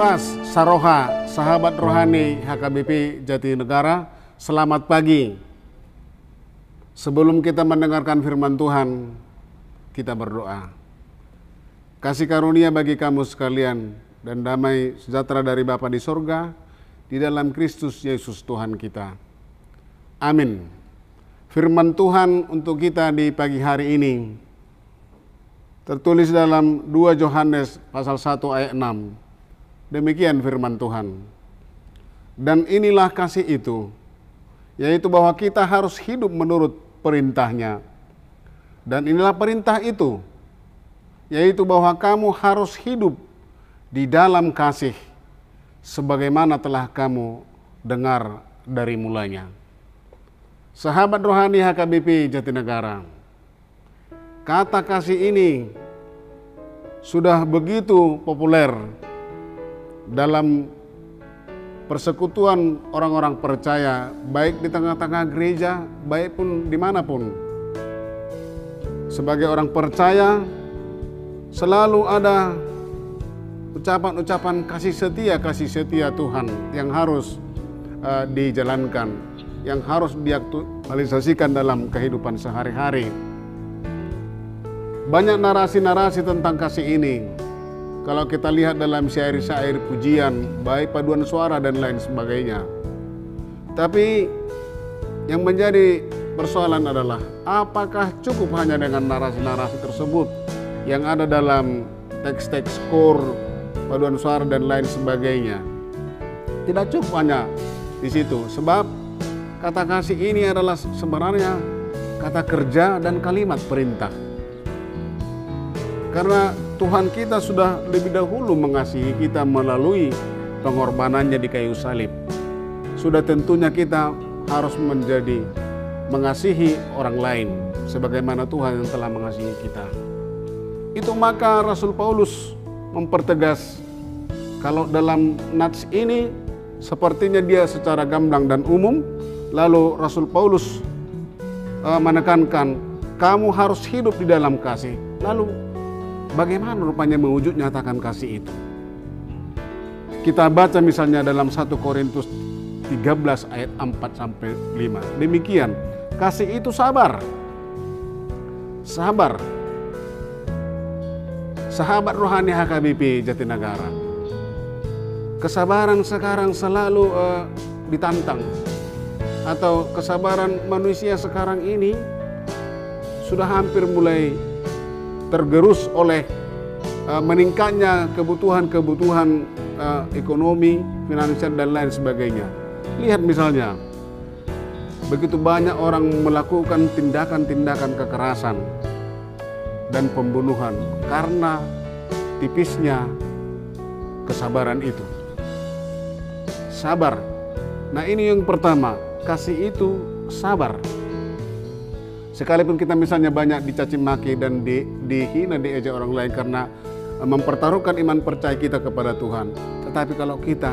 Oras, Saroha, sahabat rohani HKBP Jatinegara, selamat pagi. Sebelum kita mendengarkan firman Tuhan, kita berdoa. Kasih karunia bagi kamu sekalian dan damai sejahtera dari Bapa di sorga, di dalam Kristus Yesus Tuhan kita. Amin. Firman Tuhan untuk kita di pagi hari ini tertulis dalam 2 Yohanes pasal 1 ayat 6. Demikian firman Tuhan. Dan inilah kasih itu, yaitu bahwa kita harus hidup menurut perintahnya. Dan inilah perintah itu, yaitu bahwa kamu harus hidup di dalam kasih, sebagaimana telah kamu dengar dari mulanya. Sahabat rohani HKBP Jatinegara, kata kasih ini sudah begitu populer dalam persekutuan orang-orang percaya, baik di tengah-tengah gereja, baik pun di mana pun. Sebagai orang percaya, selalu ada ucapan-ucapan kasih setia, kasih setia Tuhan yang harus uh, dijalankan, yang harus diaktualisasikan dalam kehidupan sehari-hari. Banyak narasi-narasi tentang kasih ini, kalau kita lihat dalam syair-syair pujian, baik paduan suara dan lain sebagainya. Tapi yang menjadi persoalan adalah apakah cukup hanya dengan narasi-narasi tersebut yang ada dalam teks-teks kor, paduan suara dan lain sebagainya. Tidak cukup hanya di situ sebab kata kasih ini adalah sebenarnya kata kerja dan kalimat perintah. Karena Tuhan kita sudah lebih dahulu mengasihi kita melalui pengorbanannya di kayu salib. Sudah tentunya kita harus menjadi mengasihi orang lain sebagaimana Tuhan yang telah mengasihi kita. Itu maka Rasul Paulus mempertegas kalau dalam nats ini sepertinya dia secara gamblang dan umum lalu Rasul Paulus uh, menekankan kamu harus hidup di dalam kasih. Lalu Bagaimana rupanya mewujud nyatakan kasih itu? Kita baca misalnya dalam 1 Korintus 13 ayat 4 sampai 5. Demikian, kasih itu sabar. Sabar. Sahabat rohani HKBP Jatinegara. Kesabaran sekarang selalu uh, ditantang atau kesabaran manusia sekarang ini sudah hampir mulai tergerus oleh uh, meningkatnya kebutuhan-kebutuhan uh, ekonomi, finansial dan lain sebagainya. Lihat misalnya, begitu banyak orang melakukan tindakan-tindakan kekerasan dan pembunuhan karena tipisnya kesabaran itu. Sabar. Nah, ini yang pertama, kasih itu sabar. Sekalipun kita misalnya banyak dicaci maki dan di, dihina diejek orang lain karena eh, mempertaruhkan iman percaya kita kepada Tuhan. Tetapi kalau kita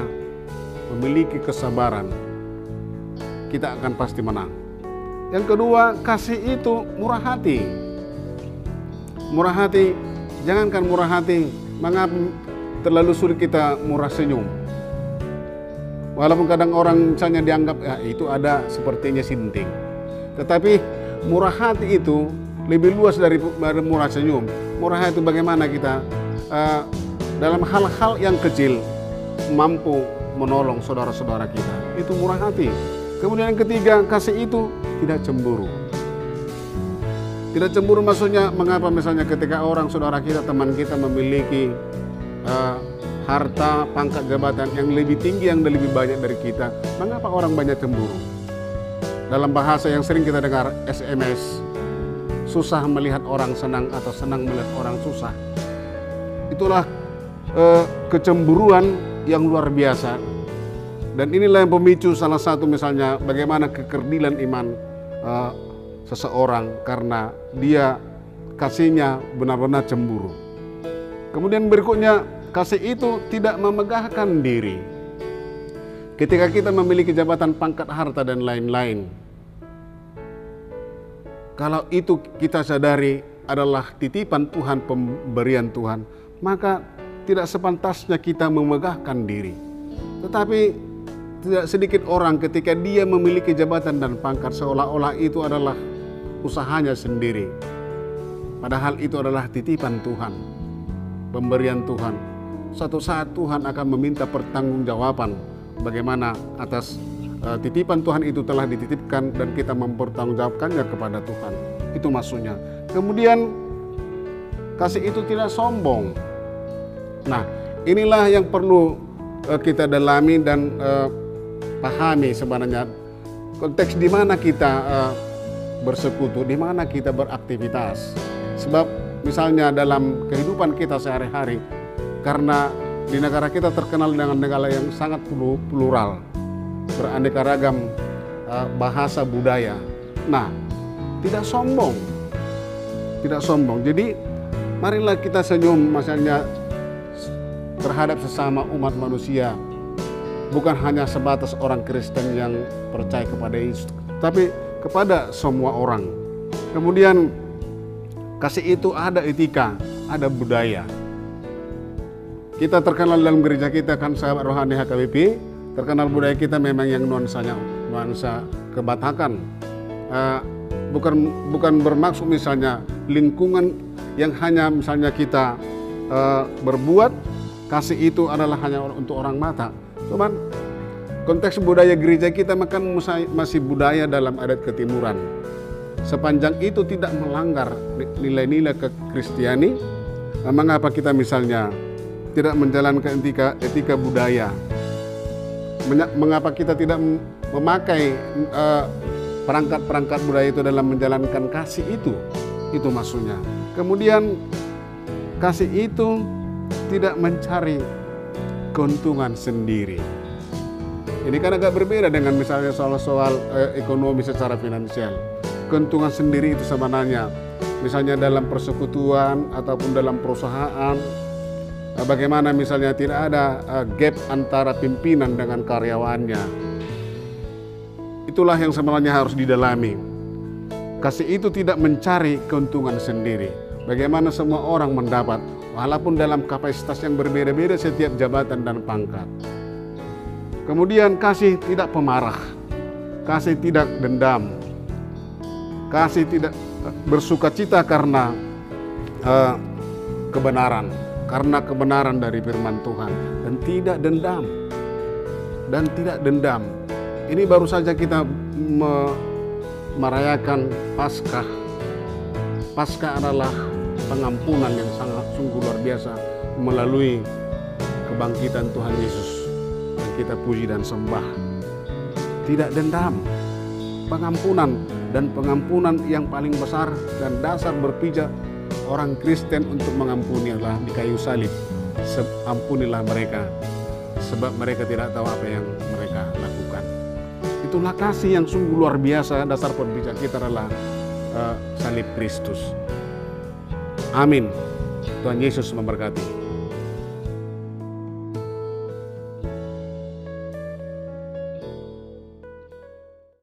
memiliki kesabaran, kita akan pasti menang. Yang kedua, kasih itu murah hati. Murah hati, jangankan murah hati, mengapa terlalu sulit kita murah senyum. Walaupun kadang orang misalnya dianggap ya, itu ada sepertinya sinting. Tetapi murah hati itu lebih luas dari murah senyum. Murah hati bagaimana kita uh, dalam hal-hal yang kecil mampu menolong saudara-saudara kita. Itu murah hati. Kemudian yang ketiga, kasih itu tidak cemburu. Tidak cemburu maksudnya mengapa misalnya ketika orang saudara kita, teman kita memiliki uh, harta, pangkat jabatan yang lebih tinggi, yang lebih banyak dari kita, mengapa orang banyak cemburu? Dalam bahasa yang sering kita dengar SMS, susah melihat orang senang atau senang melihat orang susah. Itulah eh, kecemburuan yang luar biasa. Dan inilah yang pemicu salah satu misalnya bagaimana kekerdilan iman eh, seseorang karena dia kasihnya benar-benar cemburu. Kemudian berikutnya kasih itu tidak memegahkan diri. Ketika kita memiliki jabatan pangkat harta dan lain-lain. Kalau itu kita sadari adalah titipan Tuhan, pemberian Tuhan, maka tidak sepantasnya kita memegahkan diri. Tetapi tidak sedikit orang ketika dia memiliki jabatan dan pangkat seolah-olah itu adalah usahanya sendiri. Padahal itu adalah titipan Tuhan, pemberian Tuhan. Suatu saat Tuhan akan meminta pertanggungjawaban bagaimana atas uh, titipan Tuhan itu telah dititipkan dan kita mempertanggungjawabkannya kepada Tuhan. Itu maksudnya. Kemudian kasih itu tidak sombong. Nah, inilah yang perlu uh, kita dalami dan uh, pahami sebenarnya konteks di mana kita uh, bersekutu, di mana kita beraktivitas. Sebab misalnya dalam kehidupan kita sehari-hari, karena di negara kita terkenal dengan negara yang sangat plural, beraneka ragam uh, bahasa budaya. Nah, tidak sombong, tidak sombong. Jadi marilah kita senyum, misalnya terhadap sesama umat manusia bukan hanya sebatas orang Kristen yang percaya kepada Yesus, tapi kepada semua orang. Kemudian kasih itu ada etika, ada budaya. Kita terkenal dalam gereja kita kan sahabat rohani HKBP, terkenal budaya kita memang yang nuansanya nuansa kebatakan. Uh, bukan bukan bermaksud misalnya lingkungan yang hanya misalnya kita uh, berbuat kasih itu adalah hanya untuk orang mata, Cuman konteks budaya gereja kita makan masih budaya dalam adat ketimuran. Sepanjang itu tidak melanggar nilai-nilai kekristiani, mengapa kita misalnya tidak menjalankan etika, etika budaya? Mengapa kita tidak memakai perangkat-perangkat uh, budaya itu dalam menjalankan kasih itu? Itu maksudnya. Kemudian kasih itu tidak mencari keuntungan sendiri. Ini kan agak berbeda dengan misalnya soal-soal eh, ekonomi secara finansial. Keuntungan sendiri itu sebenarnya misalnya dalam persekutuan ataupun dalam perusahaan eh, bagaimana misalnya tidak ada eh, gap antara pimpinan dengan karyawannya. Itulah yang sebenarnya harus didalami. Kasih itu tidak mencari keuntungan sendiri. Bagaimana semua orang mendapat walaupun dalam kapasitas yang berbeda-beda setiap jabatan dan pangkat. Kemudian kasih tidak pemarah, kasih tidak dendam, kasih tidak bersuka cita karena uh, kebenaran, karena kebenaran dari firman Tuhan dan tidak dendam dan tidak dendam. Ini baru saja kita me merayakan Paskah. Paskah adalah pengampunan yang sangat sungguh luar biasa melalui kebangkitan Tuhan Yesus yang kita puji dan sembah. Tidak dendam, pengampunan dan pengampunan yang paling besar dan dasar berpijak orang Kristen untuk mengampuni adalah di kayu salib. Ampunilah mereka sebab mereka tidak tahu apa yang mereka lakukan. Itulah kasih yang sungguh luar biasa dasar berpijak kita adalah uh, salib Kristus. Amin. Tuhan Yesus memberkati.